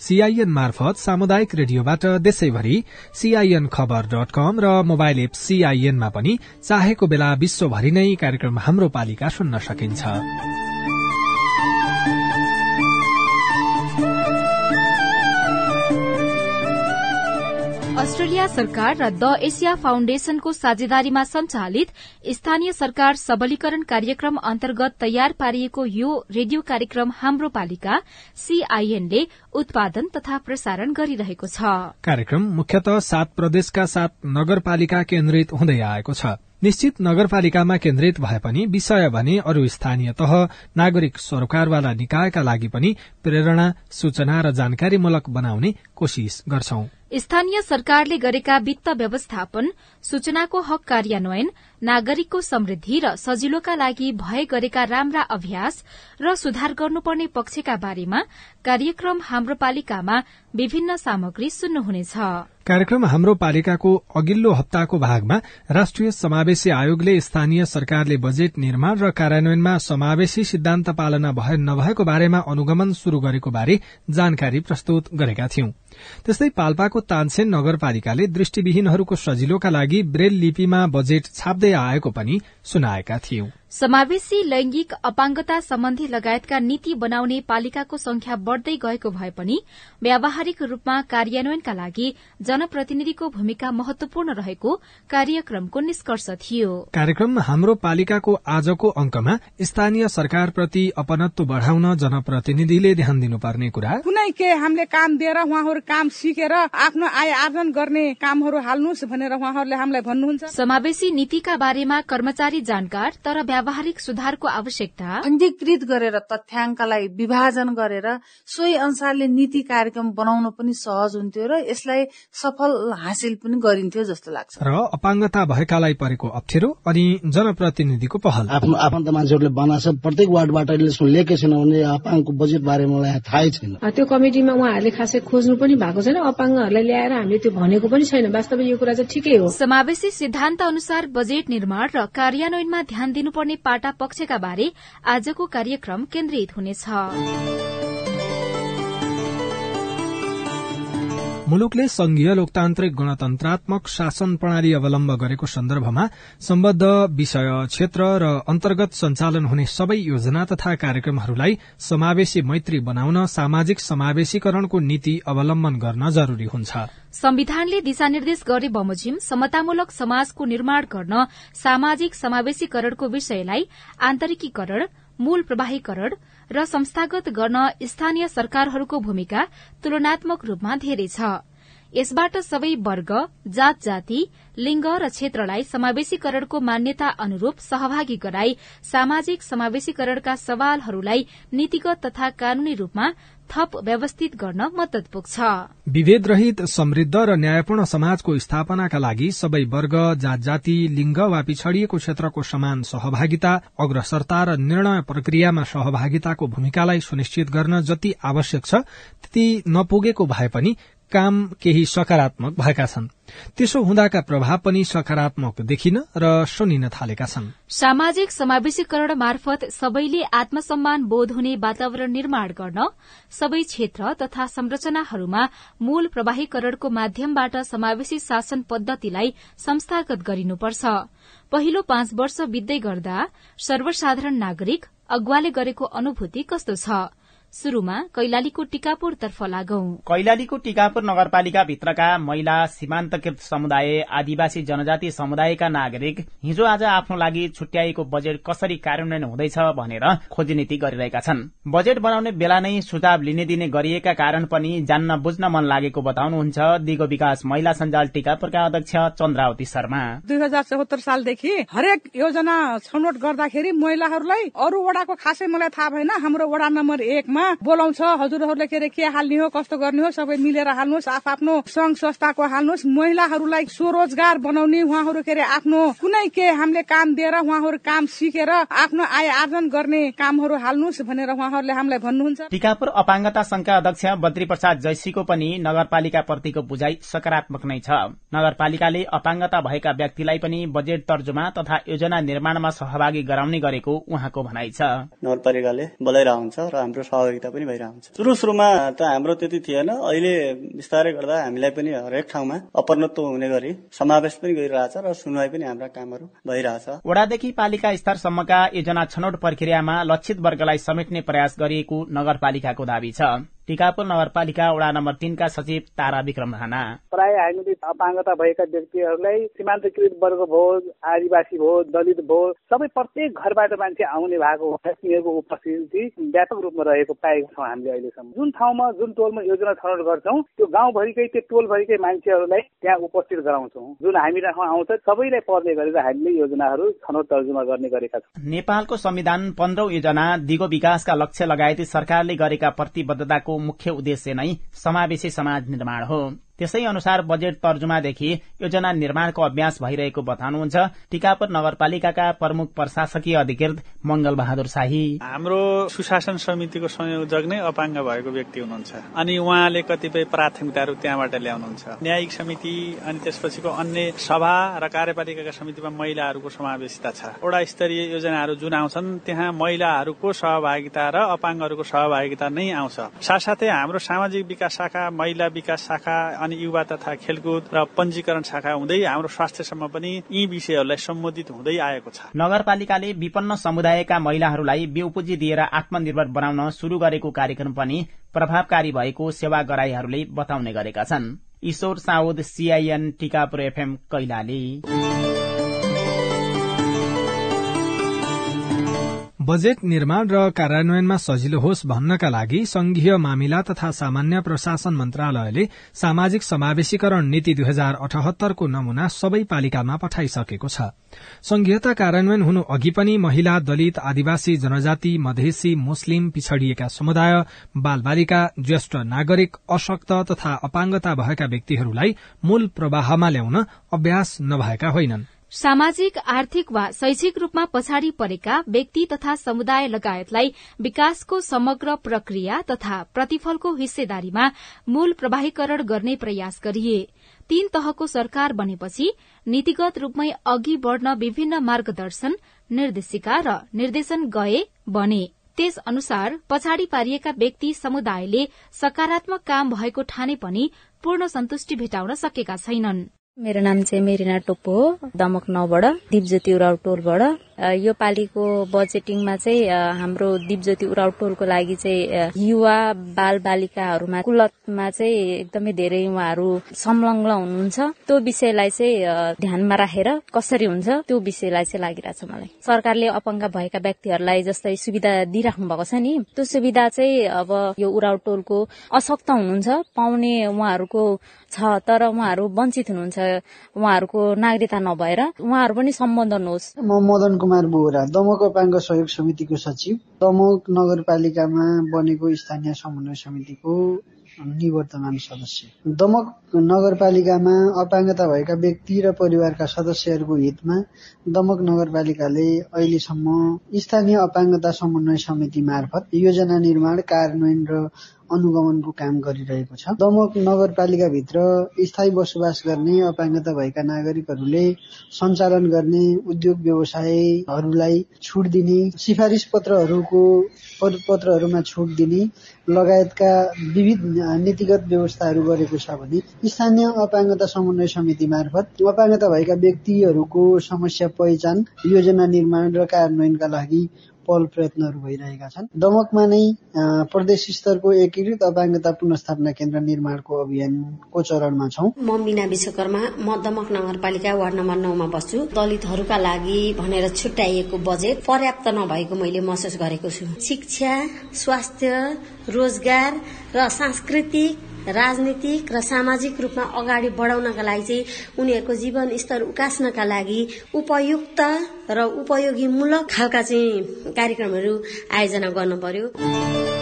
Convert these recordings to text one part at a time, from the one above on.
CIN मार्फत सामुदायिक रेडियोबाट देशैभरि सीआईएन खबर डट कम र मोबाइल एप सीआईएनमा पनि चाहेको बेला विश्वभरि नै कार्यक्रम हाम्रो पालिका सुन्न सकिन्छ। अस्ट्रेलिया सरकार र द एसिया फाउण्डेशनको साझेदारीमा संचालित स्थानीय सरकार सबलीकरण कार्यक्रम अन्तर्गत तयार पारिएको यो रेडियो कार्यक्रम हाम्रो पालिका सीआईएनले उत्पादन तथा प्रसारण गरिरहेको छ। कार्यक्रम मुख्यत सात प्रदेशका सात नगरपालिका केन्द्रित हुँदै आएको छ। निश्चित नगरपालिकामा केन्द्रित भए पनि विषय भने अरू स्थानीय तह नागरिक सरोकारवाला निकायका लागि पनि प्रेरणा सूचना र जानकारीमूलक बनाउने कोशिश गर्छौं। स्थानीय सरकारले गरेका वित्त व्यवस्थापन सूचनाको हक कार्यान्वयन नागरिकको समृद्धि र सजिलोका लागि भए गरेका राम्रा अभ्यास र सुधार गर्नुपर्ने पक्षका बारेमा कार्यक्रम हाम्रो पालिकामा विभिन्न सामग्री सुन्नुहुनेछ। कार्यक्रम हाम्रो पालिकाको अघिल्लो हप्ताको भागमा राष्ट्रिय समावेशी आयोगले स्थानीय सरकारले बजेट निर्माण र कार्यान्वयनमा समावेशी सिद्धान्त पालना भए नभएको बारेमा अनुगमन शुरू गरेको बारे जानकारी प्रस्तुत गरेका थियौं। त्यस्तै पाल्पाको तानसेन नगरपालिकाले दृष्टिविहीनहरूको सजिलोका लागि ब्रेल लिपिमा बजेट छाप्दै आएको पनि सुनाएका थियौं। समावेशी लैंगिक अपाङ्गता सम्बन्धी लगायतका नीति बनाउने पालिकाको संख्या बढ़दै गएको भए पनि व्यावहारिक रूपमा कार्यान्वयनका लागि जनप्रतिनिधिको भूमिका महत्वपूर्ण रहेको कार्यक्रमको निष्कर्ष थियो। कार्यक्रम हाम्रो पालिकाको आजको अंकमा स्थानीय सरकारप्रति अपनत्व बढ़ाउन जनप्रतिनिधिले ध्यान दिनुपर्ने कुरा। कुनै के हामीले काम दिएर उहाँहरू काम सिकेर आफ्नो आय आर्जन गर्ने कामहरू हाल्नुहोस् भनेर उहाँहरूले हामीलाई भन्नुहुन्छ। समावेशी नीतिका बारेमा कर्मचारी जानकार तर व्यावहारिक सुधारको आवश्यकता? पञ्जीकृत गरेर तथ्याङ्कलाई विभाजन गरेर सोही अनुसारले नीति कार्यक्रम बनाउन पनि सहज हुन्थ्यो र यसलाई सफल हासिल पनि गरिन्थ्यो जस्तो लाग्छ। र अपाङ्गता भएकालाई परेको अप्ठ्यारो अनि जनप्रतिनिधिको पहल। आफ्नो आफन्त मान्छेहरूले बनाएको छ प्रत्येक वार्डबाट लेखे छैन भने अपाङ्गको बजेट बारेमा मलाई थाहै छैन। त्यो कमिटीमा उहाँहरूले खासै खोज्नु पनि भएको छैन अपाङ्गहरूलाई ल्याएर हामीले त्यो भनेको पनि छैन। वास्तवमा यो कुरा चाहिँ ठिकै हो। समावेशी सिद्धान्त अनुसार बजेट निर्माण र कार्यान्वयनमा ध्यान दिनुपर्ने पाटा पक्षका बारे आजको कार्यक्रम केन्द्रित हुनेछ। मुलुकले संघीय लोकतान्त्रिक गणतन्त्रात्मक शासन प्रणाली अवलम्ब गरेको सन्दर्भमा सम्बद्ध विषय क्षेत्र र अन्तर्गत सञ्चालन हुने सबै योजना तथा कार्यक्रमहरूलाई समावेशी मैत्री बनाउन सामाजिक समावेशीकरणको नीति अवलम्बन गर्न जरूरी हुन्छ। संविधानले दिशानिर्देश गरे बमोजिम समतामूलक समाजको निर्माण गर्न सामाजिक समावेशीकरणको विषयलाई आन्तरिकीकरण मूल प्रवाहीकरण र संस्थागत गर्न स्थानीय सरकारहरूको भूमिका तुलनात्मक रूपमा धेरै छ। यसबाट सबै वर्ग जात जाति लिंग र क्षेत्रलाई समावेशीकरणको मान्यता अनुरूप सहभागी गराई सामाजिक समावेशीकरणका सवालहरूलाई नीतिगत तथा कानूनी रूपमा थप व्यवस्थित गर्न मद्दत पुग्छ। विभेद रहित समृद्ध र न्यायपूर्ण समाजको स्थापनाका लागि सबै वर्ग जात जाति लिंग वा पिछड़िएको क्षेत्रको समान सहभागिता अग्रसरता र निर्णय प्रक्रियामा सहभागिताको भूमिकालाई सुनिश्चित गर्न जति आवश्यक छ त्यति नपुगेको भए पनि काम केही सकारात्मक भएका छन्। त्यसो हुँदाका प्रभाव पनि सकारात्मक देखिन र सुनिन थालेका छन्। सामाजिक समावेशीकरण मार्फत सबैले आत्मसम्मान बोध हुने वातावरण निर्माण गर्न सबै क्षेत्र तथा संरचनाहरूमा मूल प्रवाहीकरणको माध्यमबाट समावेशी शासन पद्धतिलाई संस्थागत गरिनुपर्छ। पहिलो पाँच वर्ष बित्दै गर्दा सर्वसाधारण नागरिक अगुवाले गरेको अनुभूति कस्तो छ? शुरूमा कैलालीको टिकापुरतर्फ लागौं। कैलालीको टिकापुर नगरपालिका भित्रका महिला सीमान्तकृत समुदाय आदिवासी जनजाति समुदायका नागरिक हिजो आज आफ्नो लागि छुट्याइएको बजेट कसरी कार्यान्वयन हुँदैछ भनेर खोजीनीति गरिरहेका छन्। बजेट बनाउने बेला नै सुझाव लिने दिने गरिएका कारण पनि जान्न बुझ्न मन लागेको बताउनुहुन्छ दिगो विकास महिला सञ्जाल टिकापुरका अध्यक्ष चन्द्रावती शर्मा। दुई हजार चौहत्तर सालदेखि हरेक योजना छनौट गर्दाखेरि महिलाहरूलाई अरू वडाको खासै मलाई थाहा भएन हाम्रो वडा नम्बर एकमा बोलाउँछ हजुरहरूले के अरे के हाल्ने हो कस्तो गर्ने हो सबै मिलेर हाल्नुहोस् आफ आफ्नो संघ संस्थाको हाल्नुहोस्। महिलाहरूलाई स्वरोजगार बनाउने उहाँहरू के अरे आफ्नो कुनै के हामीले काम दिएर उहाँहरू काम सिकेर आफ्नो आय आर्जन गर्ने कामहरू हाल्नुहोस् भनेर उहाँहरूले हामीलाई भन्नुहुन्छ। टिकापुर अपाङ्गता संघका अध्यक्ष बद्री प्रसाद जैसीको पनि नगरपालिका प्रतिको बुझाइ सकारात्मक नै छ। नगरपालिकाले अपाङ्गता भएका व्यक्तिलाई पनि बजेट तर्जुमा तथा योजना निर्माणमा सहभागी गराउने गरेको उहाँको भनाइ छ। नगरपालिकाले बोलाइरहेको हुन्छ र हाम्रो सहभागिता पनि भइरहेको हुन्छ सुरु सुरुमा त हाम्रो त्यति थिएन। अहिले बिस्तारै गर्दा हामीलाई पनि हरेक ठाउँमा अपरत्व हुने गरी समावेश पनि गरिरहेछ र सुनवाई पनि हाम्रा कामहरू भइरहेछ। वडादेखि पालिका स्तरसम्मका योजना छनौट प्रक्रियामा लक्षित वर्गलाई समेट्ने प्रयास गरिएको नगरपालिकाको दावी छ। टिकापुर नगरपालिका वडा नम्बर तीनका सचिव तारा विक्रम राणा। प्राय हामीले अपाङ्गता भएका व्यक्तिहरूलाई सीमान्तकृत वर्ग भयो आदिवासी भयो दलित भयो सबै प्रत्येक घरबाट मान्छे आउने भएको तिनीहरूको उपस्थिति व्यापक रूपमा रहेको पाएका छौँ हामीले अहिलेसम्म। जुन ठाउँमा जुन टोलमा योजना छनौट गर्छौँ त्यो गाउँभरिकै त्यो टोलभरिकै मान्छेहरूलाई त्यहाँ उपस्थित गराउँछौँ। जुन हामी आउँछ सबैलाई पर्ने गरेर हामीले योजनाहरू छनौट तर्जुमा गर्ने गरेका छौँ। नेपालको संविधान पन्ध्रौं योजना दिगो विकासका लक्ष्य लगायती सरकारले गरेका प्रतिबद्धताको मुख्य उद्देश्य नै समावेशी समाज निर्माण हो। त्यसै अनुसार बजेट तर्जुमादेखि योजना निर्माणको अभ्यास भइरहेको बताउनुहुन्छ टिकापुर नगरपालिकाका प्रमुख प्रशासकीय अधिकृत मंगल बहादुर शाही। हाम्रो सुशासन समितिको संयोजक नै अपाङ्ग भएको व्यक्ति हुनुहुन्छ अनि उहाँले कतिपय प्राथमिकताहरू त्यहाँबाट ल्याउनुहुन्छ। न्यायिक समिति अनि त्यसपछिको अन्य सभा र कार्यपालिकाका समितिमा महिलाहरूको समावेशिता छ। वडा स्तरीय योजनाहरू जुन आउँछन् त्यहाँ महिलाहरूको सहभागिता र अपाङ्गहरूको सहभागिता नै आउँछ। साथसाथै हाम्रो सामाजिक विकास शाखा महिला विकास शाखा अनि युवा तथा खेलकुद र पञ्जीकरण शाखा हुँदै हाम्रो स्वास्थ्यसम्म पनि यी विषयहरूलाई सम्बोधित हुँदै आएको छ। नगरपालिकाले विपन्न समुदायका महिलाहरूलाई बेउपुजी दिएर आत्मनिर्भर बनाउन शुरू गरेको कार्यक्रम पनि प्रभावकारी भएको सेवा गराईहरूले बताउने गरेका छन्। Ishwar Saud CIN Tikapur FM Kailali. Budget निर्माण र कार्यान्वयनमा सजिलो होस् भन्नका लागि संघीय मामिला तथा सामान्य प्रशासन मन्त्रालयले सामाजिक समावेशीकरण नीति दुई हजार अठहत्तरको नमूना सबै पालिकामा पठाइसकेको छ। संघीयता कार्यान्वयन हुनु अघि पनि महिला दलित आदिवासी जनजाति मधेसी मुस्लिम पिछड़िएका समुदाय बालबालिका ज्येष्ठ नागरिक अशक्त तथा अपाङ्गता भएका व्यक्तिहरूलाई मूल प्रवाहमा ल्याउन अभ्यास नभएका होइनन्। सामाजिक आर्थिक वा शैक्षिक रूपमा पछाडि परेका व्यक्ति तथा समुदाय लगायतलाई विकासको समग्र प्रक्रिया तथा प्रतिफलको हिस्सेदारीमा मूल प्रवाहीकरण गर्ने प्रयास गरिए। तीन तहको सरकार बनेपछि नीतिगत रूपमै अघि बढ़न विभिन्न मार्गदर्शन निर्देशिका र निर्देशन गए बने। त्यस अनुसार पछाडि पारिएका व्यक्ति समुदायले सकारात्मक काम भएको ठाने पनि पूर्ण सन्तुष्टि भेटाउन सकेका छैनन्। मेरो नाम चाहिँ मेरिना टोप्पो हो दमक नौबाट दिपज्योति उराउ टोलबाट। यो पालिको बजेटिङमा चाहिँ हाम्रो दिपज्योति उराउ टोलको लागि चाहिँ युवा बाल बालिकाहरूमा कुलतमा चाहिँ एकदमै धेरै उहाँहरू संलग्न हुनुहुन्छ। त्यो विषयलाई चाहिँ ध्यानमा राखेर कसरी हुन्छ त्यो विषयलाई चाहिँ लागिरहेछ मलाई। सरकारले अपाङ्ग भएका व्यक्तिहरूलाई जस्तै सुविधा दिइराख्नु भएको छ नि त्यो सुविधा चाहिँ अब यो उराउ टोलको अशक्त हुनुहुन्छ पाउने उहाँहरूको छ तर उहाँहरू वञ्चित हुनुहुन्छ उहाँहरूको नागरिकता नभएर। उहाँहरू पनि सम्बोधन होस् म मदन कुमार बोहरा दमक अपाङ्ग सहयोग समितिको सचिव। दमक नगरपालिकामा बनेको स्थानीय समन्वय समितिको निवर्तमान सदस्य। दमक नगरपालिकामा अपाङ्गता भएका व्यक्ति र परिवारका सदस्यहरूको हितमा दमक नगरपालिकाले अहिलेसम्म स्थानीय अपाङ्गता समन्वय समिति मार्फत योजना निर्माण कार्यान्वयन र अनुगमनको काम गरिरहेको छ। दमक नगरपालिकाभित्र स्थायी बसोबास गर्ने अपाङ्गता भएका नागरिकहरूले सञ्चालन गर्ने उद्योग व्यवसायहरूलाई छुट दिने सिफारिस पत्रहरूको पत्रहरूमा छुट दिने लगायतका विविध नीतिगत व्यवस्थाहरू गरेको छ भने स्थानीय अपाङ्गता समन्वय समिति मार्फत अपाङ्गता भएका व्यक्तिहरूको समस्या पहिचान योजना निर्माण र कार्यान्वयनका लागि पहल प्रयत्नहरू भइरहेका छन्। दमकमा नै प्रदेश स्तरको एकीकृत अपाङ्गता पुनस्थापना केन्द्र निर्माणको अभियानको चरणमा छौं। म मिना विश्वकर्मा म दमक नगरपालिका वार्ड नम्बर नौमा बस्छु। दलितहरूका लागि भनेर छुट्याइएको बजेट पर्याप्त नभएको मैले महसुस गरेको छु। शिक्षा स्वास्थ्य रोजगार र सांस्कृतिक राजनीतिक र सामाजिक रूपमा अगाडि बढाउनका लागि चाहिँ उनीहरूको जीवन स्तर उकास्नका लागि उपयुक्त र उपयोगीमूलक खालका चाहिँ कार्यक्रमहरू आयोजना गर्नु पर्यो।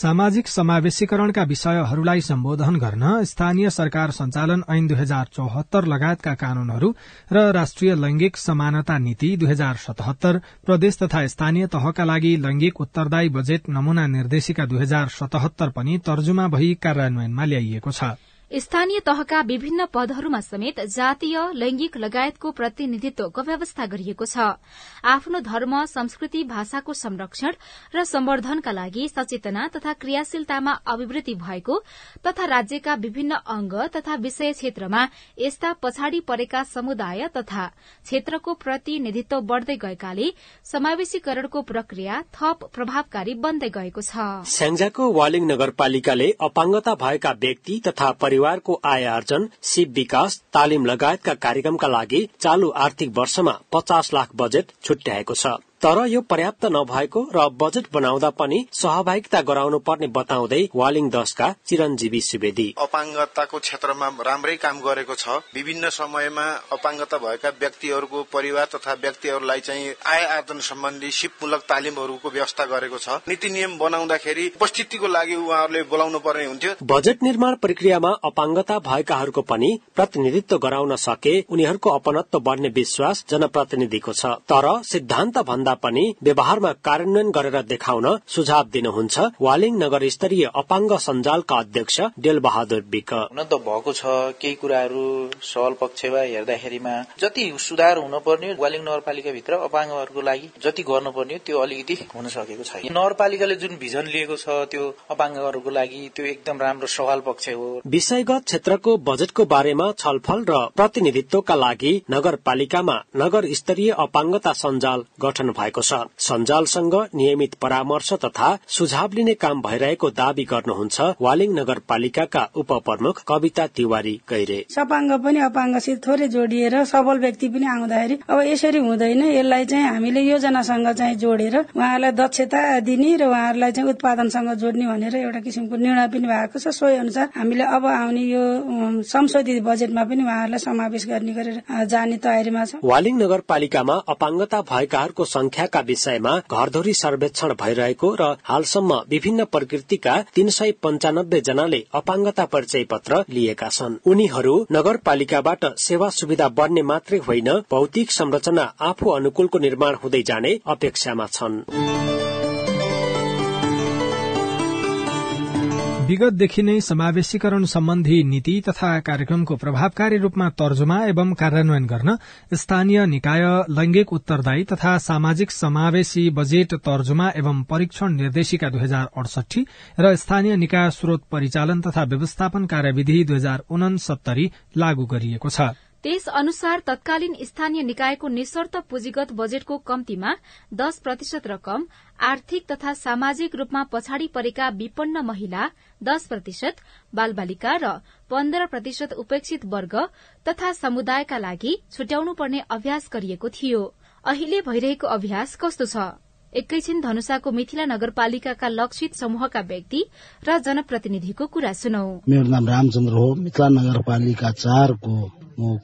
सामाजिक समावेशीकरणका विषयहरूलाई सम्बोधन गर्न स्थानीय सरकार संचालन ऐन दुई हजार चौहत्तर लगायतका कानूनहरू र राष्ट्रिय लैंगिक समानता नीति दुई हजार सतहत्तर प्रदेश तथा स्थानीय तहका लागि लैंगिक उत्तरदायी बजेट नमूना निर्देशिका दुई हजार सतहत्तर पनि तर्जुमा भई कार्यान्वयनमा ल्याइएको छ। स्थानीय तहका विभिन्न पदहरूमा समेत जातीय लैंगिक लगायतको प्रतिनिधित्वको व्यवस्था गरिएको छ। आफ्नो धर्म संस्कृति भाषाको संरक्षण र सम्वर्धनका लागि सचेतना तथा क्रियाशीलतामा अभिवृद्धि भएको तथा राज्यका विभिन्न अंग तथा विषय क्षेत्रमा यस्ता पछाडि परेका समुदाय तथा क्षेत्रको प्रतिनिधित्व बढ़दै गएकाले समावेशीकरणको प्रक्रिया थप प्रभावकारी बन्दै गएको छ। स्याङ्जाको वालिङ नगरपालिकाले अपाङ्गता भएका व्यक्ति तथा परिवारको आय आर्जन सिप विकास तालिम लगायतका कार्यक्रमका लागि चालू आर्थिक वर्षमा पचास लाख बजेट छुट्याएको छ। तर यो पर्याप्त नभएको र बजेट बनाउँदा पनि सहभागिता गराउनु पर्ने बताउँदै वालिङ दशका चिरञ्जीवी सुवेदी। अपाङ्गताको क्षेत्रमा राम्रै काम गरेको छ। विभिन्न समयमा अपाङ्गता भएका व्यक्तिहरूको परिवार तथा व्यक्तिहरूलाई चाहिँ आय आर्जन सम्बन्धी सिपमूलक तालिमहरूको व्यवस्था गरेको छ। नीति नियम बनाउँदाखेरि उपस्थितिको लागि उहाँहरूले बोलाउनु पर्ने हुन्थ्यो। बजेट निर्माण प्रक्रियामा अपाङ्गता भएकाहरूको पनि प्रतिनिधित्व गराउन सके उनीहरूको अपनत्व बढ्ने विश्वास जनप्रतिनिधिको छ। तर सिद्धान्त भन्दा पनि व्यवहारमा कार्यान्वयन गरेर देखाउन सुझाव दिनुहुन्छ वालिङ नगर स्तरीय अपाङ्ग सञ्जालका अध्यक्ष डेल बहादुर विक हुन त भएको छ केही कुराहरू सवाल पक्षमा हेर्दाखेरिमा जति सुधार हुनुपर्ने वालिङ नगरपालिकाभित्र अपाङ्गहरूको लागि जति गर्नुपर्ने त्यो अलिकति हुन सकेको छैन। नगरपालिकाले जुन भिजन लिएको छ त्यो अपाङ्गहरूको लागि त्यो एकदम राम्रो सवाल पक्ष हो। विषयगत क्षेत्रको बजेटको बारेमा छलफल र प्रतिनिधित्वका लागि नगरपालिकामा नगर स्तरीय अपाङ्गता सञ्जाल गठन भएको छ। सञ्जालसँग नियमित परामर्श तथा सुझाव लिने काम भइरहेको दावी गर्नुहुन्छ वालिङ नगरपालिकाका उपप्रमुख कविता तिवारी गैरे। सपाङ्ग पनि अपाङ्गसित थोरै जोडिएर सबल व्यक्ति पनि आउँदाखेरि अब यसरी हुँदैन यसलाई चाहिँ हामीले योजनासँग चाहिँ जोडेर उहाँहरूलाई दक्षता दिने र उहाँहरूलाई चाहिँ उत्पादनसँग जोड्ने भनेर एउटा किसिमको निर्णय पनि भएको छ। सोही अनुसार हामीले अब आउने यो संशोधित बजेटमा पनि उहाँहरूलाई समावेश गर्ने गरेर जाने तयारीमा छ। वालिङ नगरपालिकामा अपाङ्गता भएकाहरूको संख्याका विषयमा घरधुरी सर्वेक्षण भइरहेको र हालसम्म विभिन्न प्रकृतिका तीन सय पञ्चानब्बे जनाले अपाङ्गता परिचय पत्र लिएका छन्। उनीहरू नगरपालिकाबाट सेवा सुविधा बढ्ने मात्रै होइन भौतिक संरचना आफू अनुकूलको निर्माण हुँदै जाने अपेक्षामा छन्। विगतदेखि नै समावेशीकरण सम्बन्धी नीति तथा कार्यक्रमको प्रभावकारी रूपमा तर्जुमा एवं कार्यान्वयन गर्न स्थानीय निकाय लैंगिक उत्तरदायी तथा सामाजिक समावेशी बजेट तर्जुमा एवं परीक्षण निर्देशिका दुई हजार अडसठी र स्थानीय निकाय स्रोत परिचालन तथा व्यवस्थापन कार्यविधि दुई हजार उनसत्तरी लागू गरिएको छ। त्यस अनुसार तत्कालीन स्थानीय निकायको निशर्त पुँजीगत बजेटको कम्तीमा दश प्रतिशत रकम आर्थिक तथा सामाजिक रूपमा पछाडि परेका विपन्न महिला दश प्रतिशत बालबालिका र पन्ध्र प्रतिशत उपेक्षित वर्ग तथा समुदायका लागि छुट्याउनु पर्ने अभ्यास गरिएको थियो। अहिले भइरहेको अभ्यास कस्तो छ? एकैछिन धनुषाको मिथिला नगरपालिकाका लक्षित समूहका व्यक्ति र जनप्रतिनिधिको कुरा सुनौ। मेरो नाम रामचन्द्र हो। मिथिला नगरपालिका चारको म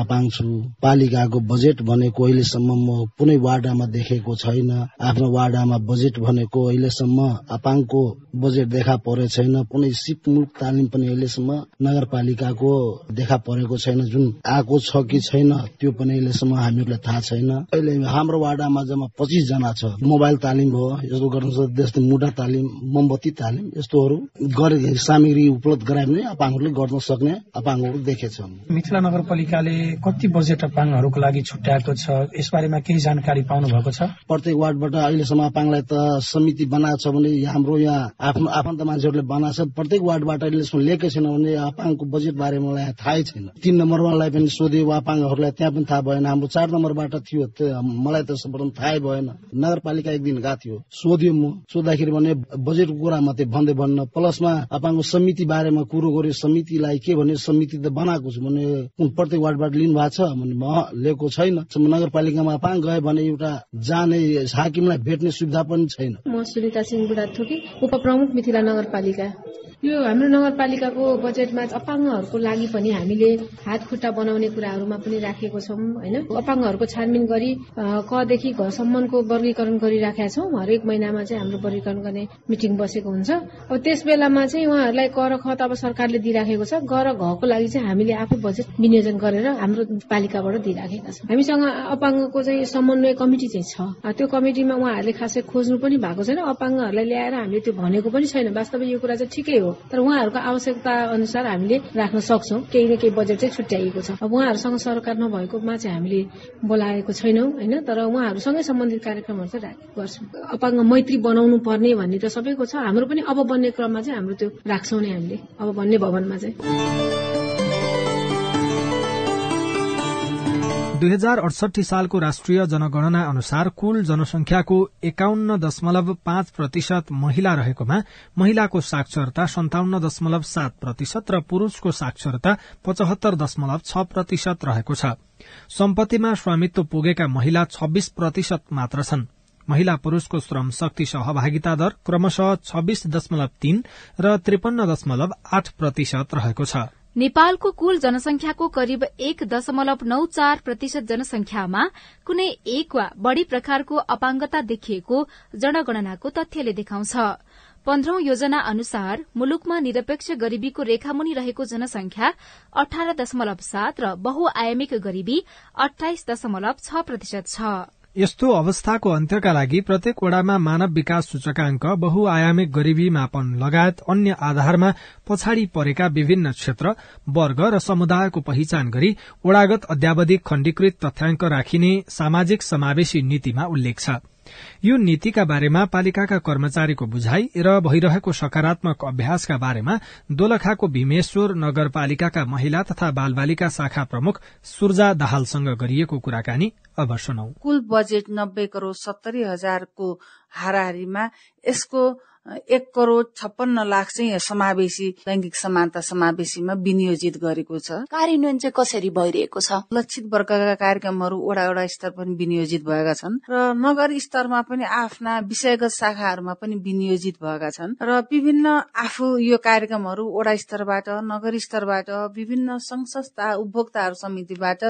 अपाङ छु। पालिकाको बजेट भनेको अहिलेसम्म म कुनै वार्डमा देखेको छैन। आफ्नो वार्डमा बजेट भनेको अहिलेसम्म अपाङको बजेट देखा परेको छैन। कुनै सिपमुख तालिम पनि अहिलेसम्म नगरपालिकाको देखा परेको छैन। जुन आएको छ कि छैन त्यो पनि अहिलेसम्म हामीहरूलाई थाहा छैन। अहिले हाम्रो वार्डमा जम्मा पच्चिस जना छ। मोबाइल तालिम भयो यस्तो गर्नु जस्तै मुढा तालिम मोमबत्ती तालिम यस्तोहरू गरे सामग्री उपलब्ध गरायो भने अपाङहरूले गर्न सक्ने अपाङहरू देखेछौँ मिथिला नगरपालिकाले कति बजेट अपाङहरूको लागि छुट्याएको छ? यसबारेमा केही जानकारी पाउनु भएको छ? प्रत्येक वार्डबाट अहिलेसम्म अपाङलाई त समिति बनाएको छ भने हाम्रो यहाँ आफ्नो आफन्त मान्छेहरूले बनाएको छ। प्रत्येक वार्डबाट अहिलेसम्म लिएकै छैन भने अपाङको बजेट बारे मलाई थाहै छैन। तीन नम्बरवालाई पनि सोध्यो अपाङहरूलाई त्यहाँ पनि थाहा भएन। हाम्रो चार नम्बरबाट थियो मलाई त सर्वप्रथम थाहै भएन। नगरपालिका एक दिन गएको थियो। सोध्यो म। सोद्धाखेरि भने बजेटको कुरा मात्रै भन्दै भन्न। प्लसमा अपाङको समिति बारेमा कुरो गर्यो। समितिलाई के भने समिति त बनाएको छु भने प्रत्येक वार्डबाट लिनु भएको छ भने म लिएको छैन। नगरपालिकामा पा गयो भने एउटा जाने हाकिमलाई भेट्ने सुविधा पनि छैन। म सुनिता सिंह बुढा थोकी उपप्रमुख मिथिला नगरपालिका। यो हाम्रो नगरपालिकाको बजेटमा अपाङ्गहरूको लागि पनि हामीले हात खुट्टा बनाउने कुराहरूमा पनि राखेको छौँ होइन? अपाङ्गहरूको छानबिन गरी कदेखि घरसम्मको वर्गीकरण गरिराखेका छौँ। हरेक महिनामा चाहिँ हाम्रो वर्गीकरण गर्ने मिटिङ बसेको हुन्छ। अब त्यस बेलामा चाहिँ उहाँहरूलाई कर खत अब सरकारले दिइराखेको छ। गर घको लागि चाहिँ हामीले आफै बजेट विनियोजन गरेर हाम्रो पालिकाबाट दिइराखेका छौँ। हामीसँग अपाङ्गको चाहिँ समन्वय कमिटी चाहिँ छ। त्यो कमिटीमा उहाँहरूले खासै खोज्नु पनि भएको छैन। अपाङ्गहरूलाई ल्याएर हामीले त्यो भनेको पनि छैन। वास्तवमा यो कुरा चाहिँ ठिकै हो। तर उहाँहरूको आवश्यकता अनुसार हामीले राख्न सक्छौँ। केही न केही बजेट चाहिँ छुट्याइएको छ। अब उहाँहरूसँग सरकार नभएकोमा चाहिँ हामीले बोलाएको छैनौँ होइन? तर उहाँहरूसँगै सम्बन्धित कार्यक्रमहरू चाहिँ गर्छौँ। अपाङ्ग मैत्री बनाउनु पर्ने भन्ने त सबैको छ। हाम्रो पनि अब बन्ने क्रममा चाहिँ हाम्रो त्यो राख्छौँ नै हामीले। अब बन्ने भवनमा चाहिँ। दुई हजार अडसठी सालको राष्ट्रिय जनगणना अनुसार कुल जनसंख्याको एकाउन्न दशमलव पाँच प्रतिशत महिला रहेकोमा महिलाको साक्षरता सन्ताउन्न दशमलव सात प्रतिशत र पुरूषको साक्षरता पचहत्तर दशमलव छ प्रतिशत रहेको छ। सम्पत्तिमा स्वामित्व पुगेका महिला छब्बीस प्रतिशत मात्र छन्। महिला पुरूषको श्रम शक्ति सहभागिता दर क्रमशः छब्बीस दशमलव तीन र त्रिपन्न दशमलव आठ प्रतिशत रहेको छ। नेपालको कुल जनसंख्याको करिब एक दशमलव नौ चार प्रतिशत जनसंख्यामा कुनै एक वा बढ़ी प्रकारको अपाङ्गता देखिएको जनगणनाको तथ्यले देखाउँछ। पन्ध्रौं योजना अनुसार मुलुकमा निरपेक्ष गरीबीको रेखामुनि रहेको जनसंख्या अठार दशमलव सात र बहुआयामिक गरीबी अठाइस दशमलव छ प्रतिशत छ। यस्तो अवस्थाको अन्त्यका लागि प्रत्येक वडामा मानव विकास सूचकांक बहुआयामिक गरीबी मापन लगायत अन्य आधारमा पछाडि परेका विभिन्न क्षेत्र वर्ग र समुदायको पहिचान गरी वडागत अध्यावधिक खण्डीकृत तथ्याङ्क राखिने सामाजिक समावेशी नीतिमा उल्लेख छ। यो नीतिका बारेमा पालिकाका कर्मचारीको बुझाइ र भइरहेको सकारात्मक अभ्यासका बारेमा दोलखाको भीमेश्वर नगरपालिकाका महिला तथा बालबालिका शाखा प्रमुख सुर्जा दाहालसँग गरिएको कुराकानी अब सुनौ। कुल बजेट नब्बे करोड़ सत्तरी हजारको हाराहारीमा यसको एक करोड़ छप्पन्न लाख चाहिँ समावेशी लैङ्गिक समानता समावेशीमा विनियोजित गरेको छ। कार्यान्वयन चाहिँ कसरी भइरहेको छ? लक्षित वर्गका कार्यक्रमहरू वडा वडा स्तर पनि विनियोजित भएका छन् र नगर स्तरमा पनि आफ्ना विषयगत शाखाहरूमा पनि विनियोजित भएका छन् र विभिन्न आफू यो कार्यक्रमहरू वडा स्तरबाट नगर स्तरबाट विभिन्न संघ संस्था उपभोक्ताहरू समितिबाट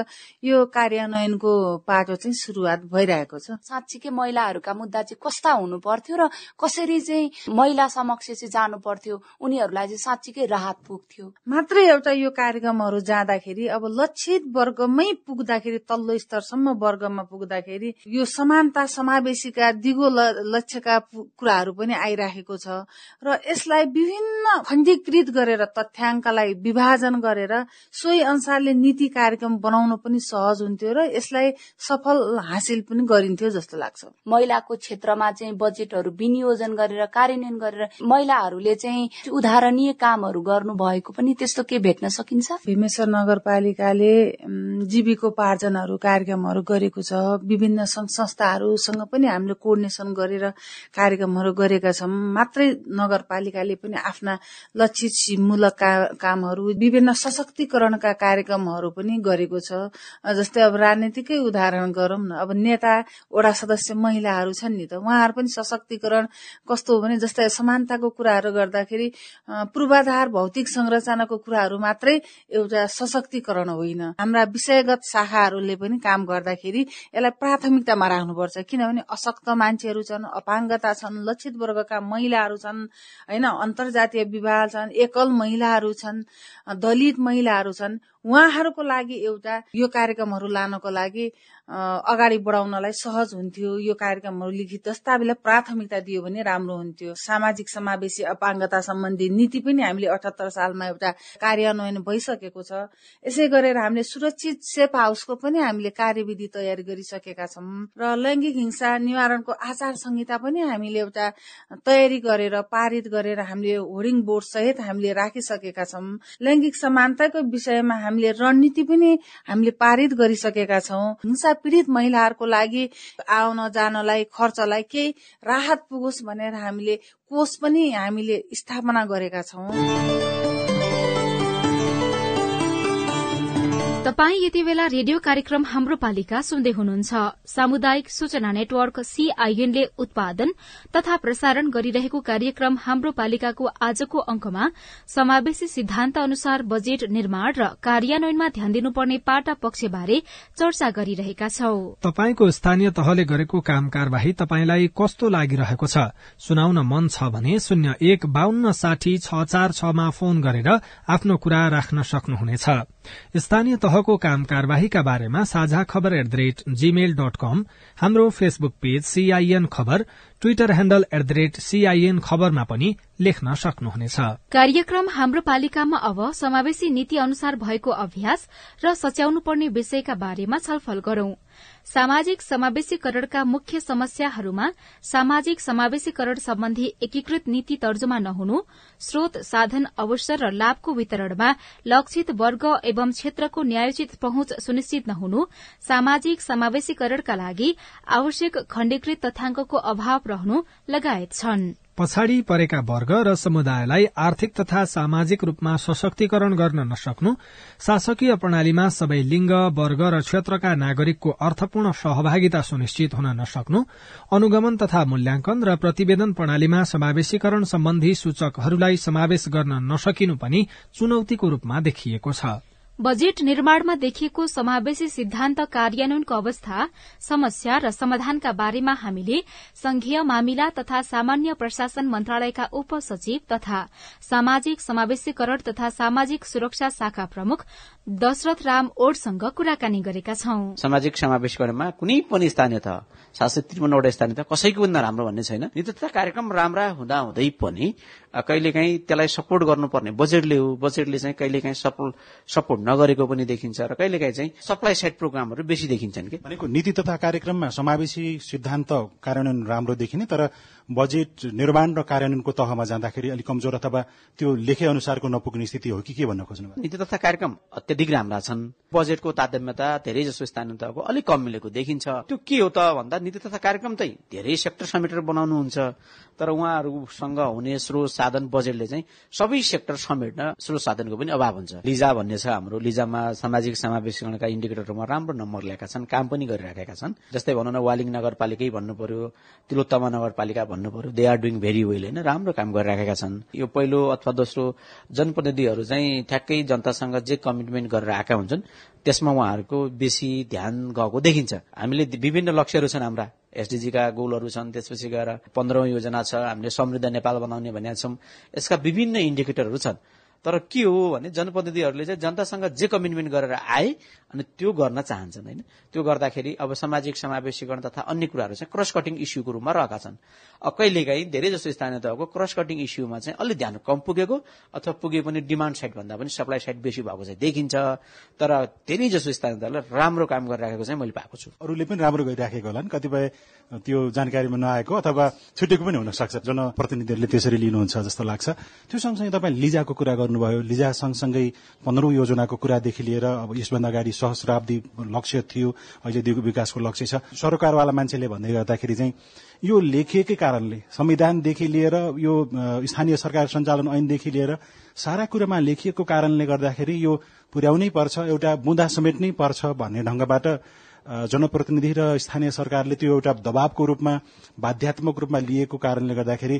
यो कार्यान्वयनको पाटो चाहिँ शुरूआत भइरहेको छ। साँच्चीकै महिलाहरूका मुद्दा चाहिँ कस्ता हुनु पर्थ्यो र कसरी चाहिँ महिला समक्ष चाहिँ जानु पर्थ्यो। उनीहरूलाई चाहिँ साँच्चीकै राहत पुग्थ्यो। मात्रै एउटा यो कार्यक्रमहरू जाँदाखेरि अब लक्षित वर्गमै पुग्दाखेरि तल्लो स्तरसम्म वर्गमा पुग्दाखेरि यो समानता समावेशीका दिगो लक्ष्यका कुराहरू पनि आइराखेको छ। र यसलाई विभिन्न खण्डीकृत गरेर तथ्याङ्कलाई विभाजन गरेर सोही अनुसारले नीति कार्यक्रम बनाउन पनि सहज हुन्थ्यो र यसलाई सफल हासिल पनि गरिन्थ्यो जस्तो लाग्छ। महिलाको क्षेत्रमा चाहिँ बजेटहरू विनियोजन गरेर कार्यान्वयन गरेर महिलाहरूले चाहिँ उदाहरणीय कामहरू गर्नु भएको पनि त्यस्तो के भेट्न सकिन्छ? भीमेश्वर नगरपालिकाले जीविकोपार्जनहरू कार्यक्रमहरू गरेको छ। विभिन्न संस्थाहरूसँग पनि हामीले कोर्डिनेसन गरेर कार्यक्रमहरू गरेका छौँ। मात्रै नगरपालिकाले पनि आफ्ना लक्षित सिपमूलक कामहरू विभिन्न सशक्तिकरणका कार्यक्रमहरू पनि गरेको छ। जस्तै अब राजनीतिकै उदाहरण गरौँ न। अब नेता वडा सदस्य महिलाहरू छन् नि त उहाँहरू पनि सशक्तिकरण कस्तो हो भने जस्तै समानताको कुराहरू गर्दाखेरि पूर्वाधार भौतिक संरचनाको कुराहरू मात्रै एउटा सशक्तिकरण होइन। हाम्रा विषयगत शाखाहरूले पनि काम गर्दाखेरि यसलाई प्राथमिकतामा राख्नुपर्छ किनभने अशक्त मान्छेहरू छन् अपाङ्गता छन् लक्षित वर्गका महिलाहरू छन् होइन अन्तर्जातीय विवाह छन् एकल महिलाहरू छन् दलित महिलाहरू छन्। उहाँहरूको लागि एउटा यो कार्यक्रमहरू लानको लागि अगाडि बढाउनलाई सहज हुन्थ्यो यो कार्यक्रमहरू लिखित दस्तावेजलाई प्राथमिकता दियो भने राम्रो हुन्थ्यो। सामाजिक समावेशी अपाङ्गता सम्बन्धी नीति पनि हामीले अठहत्तर सालमा एउटा कार्यान्वयन भइसकेको छ। यसै गरेर हामीले सुरक्षित सेफ हाउसको पनि हामीले कार्यविधि तयारी गरिसकेका छौँ र लैङ्गिक हिंसा निवारणको आचार संहिता पनि हामीले एउटा तयारी गरेर पारित गरेर हामीले होर्डिङ बोर्ड सहित हामीले राखिसकेका छौँ। लैङ्गिक समानताको विषयमा हामीले रणनीति पनि हामीले पारित गरिसकेका छौँ। हिंसा पीड़ित महिलाहरूको लागि आउन जानलाई खर्चलाई केही राहत पुगोस् भनेर हामीले कोष पनि हामीले स्थापना गरेका छौँ। तपाई यति बेला रेडियो कार्यक्रम हाम्रो पालिका सुन्दै हुनुहुन्छ। सामुदायिक सूचना नेटवर्क सीआईएनले उत्पादन तथा प्रसारण गरिरहेको कार्यक्रम हाम्रो पालिकाको आजको अंकमा समावेशी सिद्धान्त अनुसार बजेट निर्माण र कार्यान्वयनमा ध्यान दिनुपर्ने पाटा पक्षबारे चर्चा गरिरहेका छौं। तपाईँको स्थानीय तहले गरेको काम कार्यवाही तपाईँलाई कस्तो लागिरहेको छ? सुनाउन मन छ भने शून्य एक बान्न साठी छ चार छमा फोन गरेर आफ्नो कुरा राख्न सक्नुहुनेछ। स्थानीय तहको काम कार्यवाहीका बारेमा साझा खबर at the rate Gmail dot com हाम्रो Facebook page CIN Khabar Twitter handle at the rate CIN खबरमा पनि लेख्न सक्नुहुनेछ। कार्यक्रम हाम्रो पालिकामा अब समावेशी नीति अनुसार भएको अभ्यास र सच्याउनुपर्ने विषयका बारेमा छलफल गरौं। सामाजिक समावेशीकरणका मुख्य समस्याहरूमा सामाजिक समावेशीकरण सम्बन्धी एकीकृत नीति तर्जुमा नहुनु स्रोत साधन अवसर र लाभको वितरणमा लक्षित वर्ग एवं क्षेत्रको न्यायोचित पहुँच सुनिश्चित नहुनु सामाजिक समावेशीकरणका लागि आवश्यक खण्डीकृत तथ्याङ्कको अभाव रहनु लगायत छन्। पछाडि परेका वर्ग र समुदायलाई आर्थिक तथा सामाजिक रूपमा सशक्तिकरण गर्न नसक्नु शासकीय प्रणालीमा सबै लिंग वर्ग र क्षेत्रका नागरिकको अर्थपूर्ण सहभागिता सुनिश्चित हुन नसक्नु अनुगमन तथा मूल्याङ्कन र प्रतिवेदन प्रणालीमा समावेशीकरण सम्बन्धी सूचकहरूलाई समावेश गर्न नसकिनु पनि चुनौतीको रूपमा देखिएको छ। बजेट निर्माणमा देखिएको समावेशी सिद्धान्त कार्यान्वयनको अवस्था समस्या र समाधानका बारेमा हामीले संघीय मामिला तथा सामान्य प्रशासन मन्त्रालयका उपसचिव तथा सामाजिक समावेशीकरण तथा सामाजिक सुरक्षा शाखा प्रमुख दशरथ राम ओडसँग कुराकानी गरेका छौं। सामाजिक समावेशीकरणमा कुनै पनि स्थानीय तह शासित त्रिपन्नवटा स्थानीय तह कसैको पनि राम्रो भन्ने छैन। नित्यता कार्यक्रम राम्रा हुँदा हुँदै पनि कहिलेकाहीँ त्यसलाई सपोर्ट गर्नुपर्ने। बजेटले हो बजेटले चाहिँ कहिलेकाहीँ सपोर्ट नगरेको पनि देखिन्छ र कहिलेकाहीँ चाहिँ सप्लाई साइड प्रोग्रामहरू बेसी देखिन्छन् कि। भनेको नीति तथा कार्यक्रममा समावेशी सिद्धान्त कार्यान्वयन राम्रो देखिने तर बजेट निर्माण र कार्यान्वयनको तहमा जाँदाखेरि अलिक कमजोर अथवा त्यो लेखे अनुसारको नपुग्ने स्थिति हो कि के भन्न खोज्नु नीति तथा कार्यक्रम अत्यधिक राम्रा छन्। बजेटको तारतम्यता धेरै जसो स्थानीय तहको अलिक कम मिलेको देखिन्छ। त्यो के हो त भन्दा नीति तथा कार्यक्रम चाहिँ धेरै सेक्टर समेटेर बनाउनुहुन्छ। तर उहाँहरूसँग हुने स्रोत साधन बजेटले चाहिँ सबै सेक्टर समेट्न स्रोत साधनको पनि अभाव हुन्छ। लिजा भन्ने छ हाम्रो। लिजामा सामाजिक समावेशीकरणका इन्डिकेटरमा राम्रो नम्बर ल्याएका छन् काम पनि गरिराखेका छन्। जस्तै भनौँ न वालिङ नगरपालिकै भन्नु पर्यो तिलोत्तमा नगरपालिका भन्नु पर्यो they are doing very well होइन राम्रो काम गरिराखेका छन्। यो पहिलो अथवा दोस्रो जनप्रतिनिधिहरू चाहिँ ठ्याक्कै जनतासँग जे कमिटमेन्ट गरेर आएका हुन्छन् त्यसमा उहाँहरूको बेसी ध्यान गएको देखिन्छ। हामीले विभिन्न लक्ष्यहरू छन् हाम्रा। एसडिजीका गोलहरू छन् त्यसपछि गएर पन्ध्रौं योजना छ हामीले समृद्ध नेपाल बनाउने भनेका छौँ। यसका विभिन्न इन्डिकेटरहरू छन्। तर के हो भने जनप्रतिनिधिहरूले चाहिँ जनतासँग जे कमिटमेन्ट गरेर आए अनि त्यो गर्न चाहन्छन् होइन? त्यो गर्दाखेरि अब सामाजिक समावेशीकरण तथा अन्य कुराहरू चाहिँ क्रस कटिङ इस्युको रूपमा रहेका छन्। कहिलेकाहीँ धेरै जसो स्थानीय तहको क्रस कटिङ इस्युमा चाहिँ अलिक ध्यान कम पुगेको अथवा पुगे पनि डिमान्ड साइड भन्दा पनि सप्लाई साइड बेसी भएको चाहिँ देखिन्छ। तर धेरै जसो स्थानीय तहले राम्रो काम गरिराखेको चाहिँ मैले पाएको छु। अरूले पनि राम्रो गरिराखेको होला कतिपय त्यो जानकारीमा नआएको अथवा छुटेको पनि हुन सक्छ जनप्रतिनिधिहरूले त्यसरी लिनुहुन्छ जस्तो लाग्छ। त्यो सँगसँगै तपाईँ लिजाको कुरा गर्नुभयो। लिजा सँगसँगै पन्ध्रौं योजनाको कुरादेखि लिएर अब यसभन्दा अगाडि सहस्राब्दी लक्ष्य थियो अहिले दिगो विकासको लक्ष्य छ। सरकारवाला मान्छेले भन्दै गर्दाखेरि चाहिँ यो लेखिएकै कारणले संविधानदेखि लिएर यो स्थानीय सरकार सञ्चालन ऐनदेखि लिएर सारा कुरामा लेखिएको कारणले गर्दाखेरि यो पुर्याउनै पर्छ एउटा बुँदा समेट्नै पर्छ भन्ने ढंगबाट जनप्रतिनिधि र स्थानीय सरकारले त्यो एउटा दबावको रूपमा बाध्यात्मक रूपमा लिएको कारणले गर्दाखेरि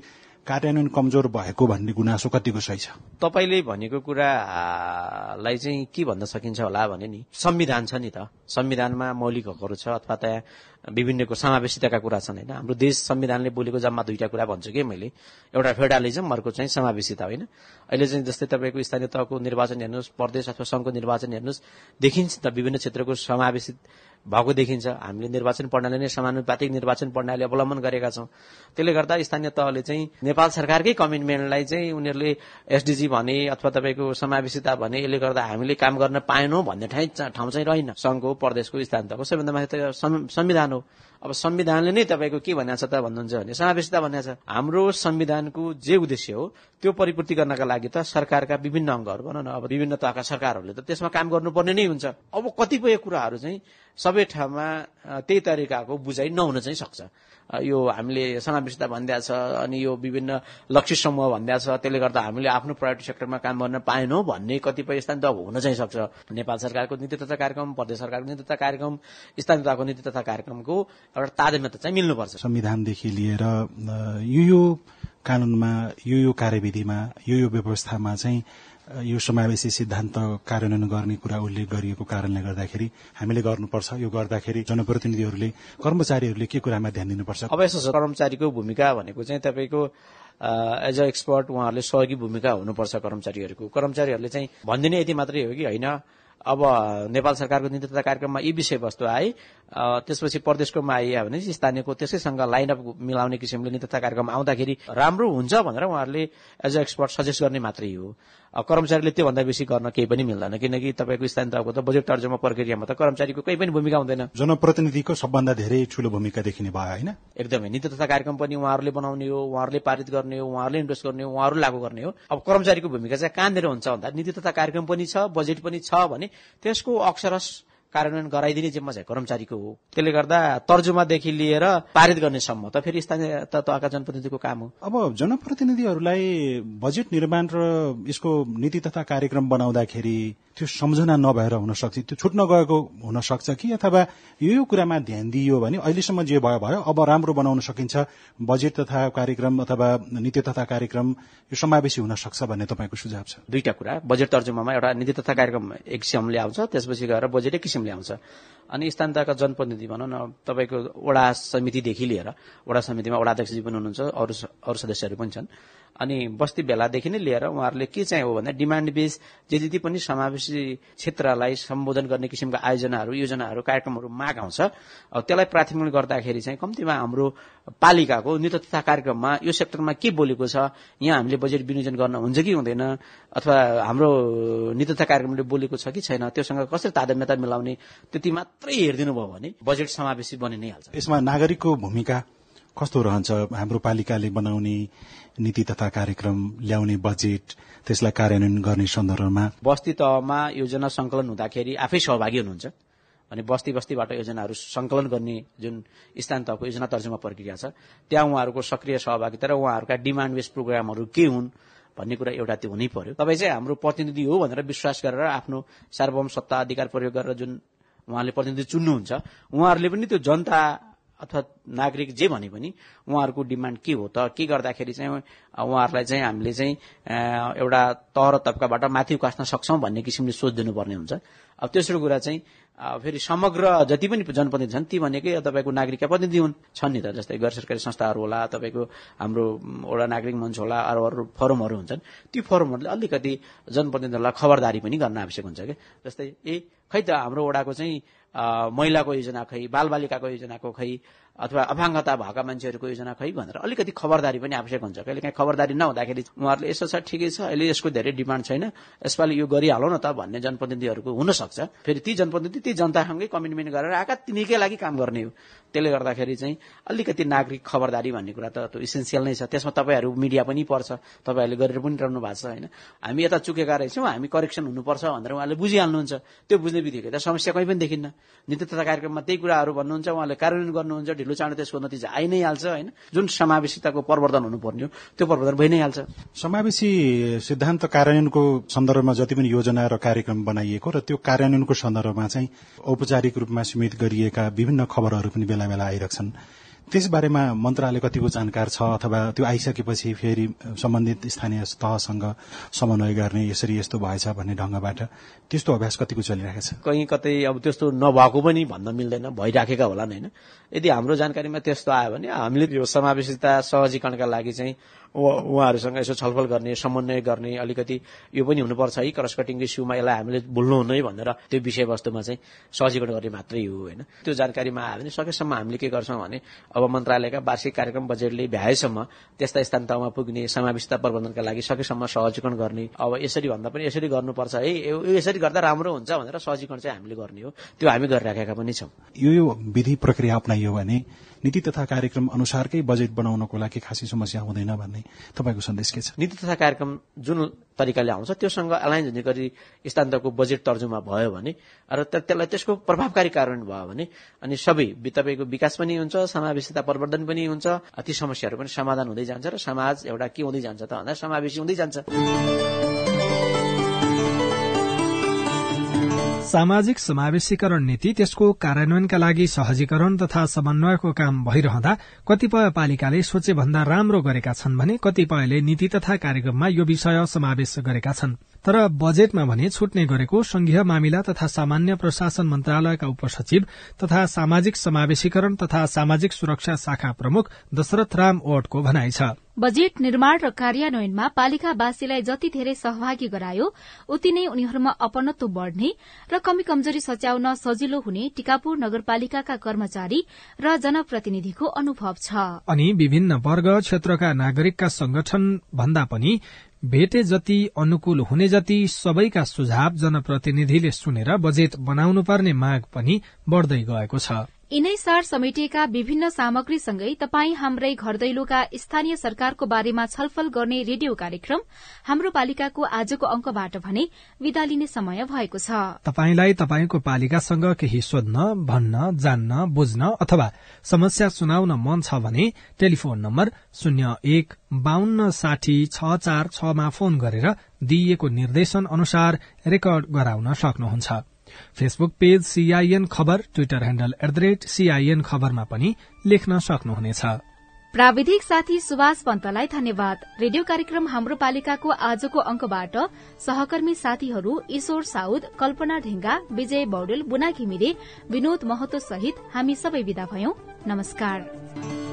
कार्यान्वयन कमजोर भएको भन्ने गुनासो कतिको सही छ? तपाईँले भनेको कुरालाई चाहिँ के भन्न सकिन्छ होला भने नि संविधान छ नि त। संविधानमा मौलिक हकहरू छ अथवा त्यहाँ विभिन्नको समावेशिताका कुरा छन् होइन? हाम्रो देश संविधानले बोलेको जम्मा दुईटा कुरा भन्छु कि मैले। एउटा फेडरलिजम अर्को चाहिँ समावेशिता होइन? अहिले चाहिँ जस्तै तपाईँको स्थानीय तहको निर्वाचन हेर्नुहोस् प्रदेश अथवा संघको निर्वाचन हेर्नुहोस् देखिन्छ त विभिन्न क्षेत्रको समावेशित भएको देखिन्छ। हामीले निर्वाचन प्रणाली नै समानुपातिक निर्वाचन प्रणाली अवलम्बन गरेका छौँ। त्यसले गर्दा स्थानीय तहले चाहिँ नेपाल सरकारकै कमिटमेन्टलाई चाहिँ उनीहरूले एसडिजी भने अथवा तपाईँको समावेशिता भने यसले गर्दा हामीले काम गर्न पाएनौँ भन्ने ठाउँ चाहिँ रहेन। संघको प्रदेशको स्थानीय तहको सबैभन्दा माथि त संविधान हो। अब संविधानले नै तपाईँको के भनेको छ त भन्नुहुन्छ भने समावेशिता भनेको छ हाम्रो संविधानको जे उद्देश्य हो त्यो परिपूर्ति गर्नका लागि त सरकारका विभिन्न अङ्गहरू भनौँ न अब विभिन्न तहका सरकारहरूले त त्यसमा काम गर्नुपर्ने नै हुन्छ। अब कतिपय कुराहरू चाहिँ सबै ठाउँमा त्यही तरिकाको बुझाइ नहुन चाहिँ सक्छ। यो हामीले समावेशिता भनिदिएको छ अनि यो विभिन्न लक्ष्य समूह भनिदिएको छ त्यसले गर्दा हामीले आफ्नो प्रायोरिटी सेक्टरमा काम गर्न पाएनौँ भन्ने कतिपय स्थान त हुन चाहिँ सक्छ। नेपाल सरकारको नीति तथा कार्यक्रम प्रदेश सरकारको नीति तथा कार्यक्रम स्थानीय तहको नीति तथा कार्यक्रमको एउटा तादेन्यता चाहिँ मिल्नुपर्छ। संविधानदेखि लिएर यो यो कानूनमा यो यो कार्यविधिमा यो यो व्यवस्थामा चाहिँ यो समावेशी सिद्धान्त कार्यान्वयन गर्ने कुरा उल्लेख गरिएको कारणले गर्दाखेरि हामीले गर्नुपर्छ। यो गर्दाखेरि जनप्रतिनिधिहरूले कर्मचारीहरूले के कुरामा ध्यान दिनुपर्छ? अब यसो कर्मचारीको भूमिका भनेको चाहिँ तपाईँको एज अ एक्सपर्ट उहाँहरूले सहयोगी भूमिका हुनुपर्छ कर्मचारीहरूको। कर्मचारीहरूले चाहिँ भनिदिने यति मात्रै हो कि होइन अब नेपाल सरकारको नीति तथा कार्यक्रममा यी विषयवस्तु आए त्यसपछि प्रदेशकोमा आइयो भने स्थानीयको त्यसैसँग लाइन अप मिलाउने किसिमले नीति तथा कार्यक्रम आउँदाखेरि राम्रो हुन्छ भनेर उहाँहरूले एज अ एक्सपर्ट सजेस्ट गर्ने मात्रै हो। कर्मचारीले त्योभन्दा बेसी गर्न केही पनि मिल्दैन। किनकि तपाईँको स्थानीय तहको त बजेट तर्जुमा प्रक्रियामा त कर्मचारीको केही पनि भूमिका हुँदैन। जनप्रतिनिधिको सबभन्दा धेरै ठूलो भूमिका देखिने भयो होइन? एकदमै। नीति तथा कार्यक्रम पनि उहाँहरूले बनाउने हो उहाँहरूले पारित गर्ने हो उहाँहरूले इन्भेस्ट गर्ने हो उहाँहरू लागू गर्ने हो। अब कर्मचारीको भूमिका चाहिँ कहाँनिर हुन्छ भन्दा नीति तथा कार्यक्रम पनि छ बजेट पनि छ भने त्यसको अक्षरस कार्यान्वयन गराइदिने जिम्मा चाहिँ कर्मचारीको हो। त्यसले गर्दा तर्जुमादेखि लिएर पारित गर्नेसम्म त फेरि स्थानीय तहका जनप्रतिनिधिको काम हो। अब जनप्रतिनिधिहरूलाई बजेट निर्माण र यसको नीति तथा कार्यक्रम बनाउँदाखेरि त्यो सम्झना नभएर हुन सक्छ त्यो छुट्न गएको हुन सक्छ कि अथवा यो यो कुरामा ध्यान दिइयो भने अहिलेसम्म जे भयो भयो अब राम्रो बनाउन सकिन्छ। बजेट तथा कार्यक्रम अथवा नीति तथा कार्यक्रम यो समावेशी हुन सक्छ भन्ने तपाईँको सुझाव छ। दुईटा कुरा। बजेट तर्जुमामा एउटा नीति तथा कार्यक्रम एक किसिमले आउँछ त्यसपछि गएर बजेट एक किसिमले आउँछ। अनि स्थानीय तहका जनप्रतिनिधि भनौँ न तपाईँको वडा समितिदेखि लिएर वडा समितिमा वडा अध्यक्षजी पनि हुनुहुन्छ अरू अरू सदस्यहरू पनि छन्। अनि बस्ती बेलादेखि नै लिएर उहाँहरूले के चाहिँ हो भने डिमान्ड बेस जे जति पनि समावेशी क्षेत्रलाई सम्बोधन गर्ने किसिमका आयोजनाहरू योजनाहरू कार्यक्रमहरू माग आउँछ। त्यसलाई प्राथमिक गर्दाखेरि चाहिँ कम्तीमा हाम्रो पालिकाको नीति तथा कार्यक्रममा यो सेक्टरमा के बोलेको छ यहाँ हामीले बजेट विनियोजन गर्न हुन्छ कि हुँदैन अथवा हाम्रो नीति तथा कार्यक्रमले बोलेको छ कि छैन त्योसँग कसरी तादम्यता मिलाउने त्यति मात्रै हेरिदिनु भयो भने बजेट समावेशी बनि नै हाल्छ। यसमा नागरिकको भूमिका कस्तो रहन्छ हाम्रो पालिकाले बनाउने नीति तथा कार्यक्रम ल्याउने बजेट त्यसलाई कार्यान्वयन गर्ने सन्दर्भमा? बस्ती तहमा योजना संकलन हुँदाखेरि आफै सहभागी हुनुहुन्छ अनि बस्ती बस्तीबाट योजनाहरू संकलन गर्ने जुन स्थान तहको योजना तर्जुमा प्रक्रिया छ त्यहाँ उहाँहरूको सक्रिय सहभागिता र उहाँहरूका डिमान्ड बेस्ड प्रोग्रामहरू के हुन् भन्ने कुरा एउटा त्यो हुनै पर्यो। तपाईँ चाहिँ हाम्रो प्रतिनिधि हो भनेर विश्वास गरेर आफ्नो सार्वभौम सत्ता अधिकार प्रयोग गरेर जुन उहाँले प्रतिनिधि चुन्नुहुन्छ उहाँहरूले पनि त्यो जनता अथवा नागरिक जे भने पनि उहाँहरूको डिमान्ड के हो त? के गर्दाखेरि चाहिँ उहाँहरूलाई चाहिँ हामीले चाहिँ एउटा तह र तब्काबाट माथि उकास्न सक्छौँ भन्ने किसिमले सोच दिनुपर्ने हुन्छ। अब तेस्रो कुरा चाहिँ फेरि समग्र जति पनि जनप्रतिनिधि छन् ती भनेकै तपाईँको नागरिकका प्रतिनिधि हुन् छन् नि त जस्तै गैर सरकारी संस्थाहरू होला तपाईँको हाम्रो एउटा नागरिक मञ्च होला अरू अरू फोरमहरू हुन्छन्। ती फोरमहरूले अलिकति जनप्रतिनिधिहरूलाई खबरदारी पनि गर्न आवश्यक हुन्छ कि? जस्तै ए खै त हाम्रो वडाको चाहिँ महिलाको योजना खै बालबालिकाको योजनाको खै अथवा अपाङ्गता भएका मान्छेहरूको योजना खै भनेर अलिकति खबरदारी पनि आवश्यक हुन्छ। कहिले काहीँ खबरदारी नहुँदाखेरि उहाँहरूले यसो छ ठिकै छ अहिले यसको धेरै डिमान्ड छैन यसपालि यो गरिहालौँ न त भन्ने जनप्रतिनिधिहरूको हुन सक्छ फेरि ती जनप्रतिनिधि ती जनतासँगै कमिटमेन्ट गरेर आएका तिनीकै लागि काम गर्ने हो। त्यसले गर्दाखेरि चाहिँ अलिकति नागरिक खबरदारी भन्ने कुरा त इसेन्सियल नै छ। त्यसमा तपाईँहरू मिडिया पनि पर्छ तपाईँहरूले गरेर पनि रहनु भएको छ होइन? हामी यता चुकेका रहेछौँ हामी करेक्सन हुनुपर्छ भनेर उहाँले बुझिहाल्नुहुन्छ। त्यो बुझ्ने बित्तिकै त समस्या कहीँ पनि देखिन्न। नीति तथा कार्यक्रममा त्यही कुराहरू भन्नुहुन्छ उहाँले कार्यान्वयन गर्नुहुन्छ ढिलो चाँडो त्यसको नतिजा आइ नै हाल्छ होइन? जुन समावेशिताको प्रवर्धन हुनुपर्ने हो त्यो प्रवर्धन भइ नै हाल्छ। समावेशी सिद्धान्त कार्यान्वयनको सन्दर्भमा जति पनि योजना र कार्यक्रम बनाइएको र त्यो कार्यान्वयनको सन्दर्भमा चाहिँ औपचारिक रूपमा सीमित गरिएका विभिन्न खबरहरू पनि बेला बेला आइरहेछन् त्यसबारेमा मन्त्रालय कतिको जानकार छ अथवा त्यो आइसकेपछि फेरि सम्बन्धित स्थानीय तहसँग समन्वय गर्ने यसरी यस्तो भएछ भन्ने ढंगबाट त्यस्तो अभ्यास कतिको चलिरहेको छ? कहीँ कतै अब त्यस्तो नभएको पनि भन्न मिल्दैन भइराखेका होला होइन? यदि हाम्रो जानकारीमा त्यस्तो आयो भने हामीले यो समावेशिता सहजीकरणका लागि चाहिँ उहाँहरूसँग यसो छलफल गर्ने समन्वय गर्ने अलिकति यो पनि हुनुपर्छ। है क्रस कटिङको इस्युमा यसलाई हामीले भुल्नु हुन्न है भनेर त्यो विषयवस्तुमा चाहिँ सहजीकरण गर्ने मात्रै हो होइन। त्यो जानकारीमा आयो भने सकेसम्म हामीले के गर्छौँ भने अब मन्त्रालयका वार्षिक कार्यक्रम बजेटले भ्याएसम्म त्यस्ता स्थान तहमा पुग्ने समावेशता प्रबन्धनका लागि सकेसम्म सहजीकरण गर्ने अब यसरी भन्दा पनि यसरी गर्नुपर्छ। है यसरी गर्दा राम्रो हुन्छ भनेर सहजीकरण चाहिँ हामीले गर्ने हो। त्यो हामी गरिराखेका पनि छौँ। यो विधि प्रक्रिया अप्नाइयो भने नीति तथा कार्यक्रम अनुसारकै बजेट बनाउनको लागि खासै समस्या हुँदैन भन्ने तपाईँको सन्देश के छ? नीति तथा कार्यक्रम जुन तरिकाले आउँछ त्योसँग एलायन्स हुने गरी स्थान्तको बजेट तर्जुमा भयो भने र त्यसलाई त्यसको प्रभावकारी कार्यान्वयन भयो भने अनि सबै तपाईँको विकास पनि हुन्छ समावेशिता प्रवर्धन पनि हुन्छ ती समस्याहरू पनि समाधान हुँदै जान्छ र समाज एउटा के हुँदै जान्छ त भन्दा समावेशी हुँदै जान्छ। सामाजिक समावेशीकरण नीति त्यसको कार्यान्वयनका लागि सहजीकरण तथा समन्वयको काम भइरहँदा कतिपय पालिकाले सोचे भन्दा राम्रो गरेका छन् भने कतिपयले नीति तथा कार्यक्रममा यो विषय समावेश गरेका छन्। तर बजेटमा भने छुट्ने गरेको संघीय मामिला तथा सामान्य प्रशासन मन्त्रालयका उपसचिव तथा सामाजिक समावेशीकरण तथा सामाजिक सुरक्षा शाखा प्रमुख दशरथ राम ओटको भनाइ छ। बजेट निर्माण र कार्यान्वयनमा पालिकावासीलाई जति धेरै सहभागी गरायो उति नै उनीहरूमा अपनत्व बढ़ने र कमी कमजोरी सच्याउन सजिलो हुने टिकापुर नगरपालिकाका कर्मचारी र जनप्रतिनिधिको अनुभव छ। अनि विभिन्न वर्ग क्षेत्रका नागरिकका संगठन भन्दा पनि भेटे जति अनुकूल हुने जति सबैका सुझाव जनप्रतिनिधिले सुनेर बजेट बनाउनु पर्ने माग पनि बढ़दै गएको छ। यिनै सार समेटिएका विभिन्न सामग्रीसँगै तपाई हाम्रै घर दैलोका स्थानीय सरकारको बारेमा छलफल गर्ने रेडियो कार्यक्रम हाम्रो पालिकाको आजको अंकबाट भने विदा लिने समय भएको छ। तपाईलाई तपाईँको पालिकासँग केही सोध्न भन्न जान्न बुझ्न अथवा समस्या सुनाउन मन छ भने टेलिफोन नम्बर शून्य एक बान्न साठी छ चार छमा फोन गरेर दिइएको निर्देशन अनुसार रेकर्ड गराउन सक्नुहुन्छ। Facebook page CIN Khabar Twitter handle at the rate CIN खबरमा पनि लेख्न सक्नुहुनेछ। प्राविधिक साथी सुभाष पन्तलाई धन्यवाद। रेडियो कार्यक्रम हाम्रो पालिकाको आजको अंकबाट सहकर्मी साथीहरू ईश्वर साउद कल्पना ढेंगा विजय बौडेल बुना घिमिरे विनोद महतो सहित हामी सबै विदा भयौं। नमस्कार।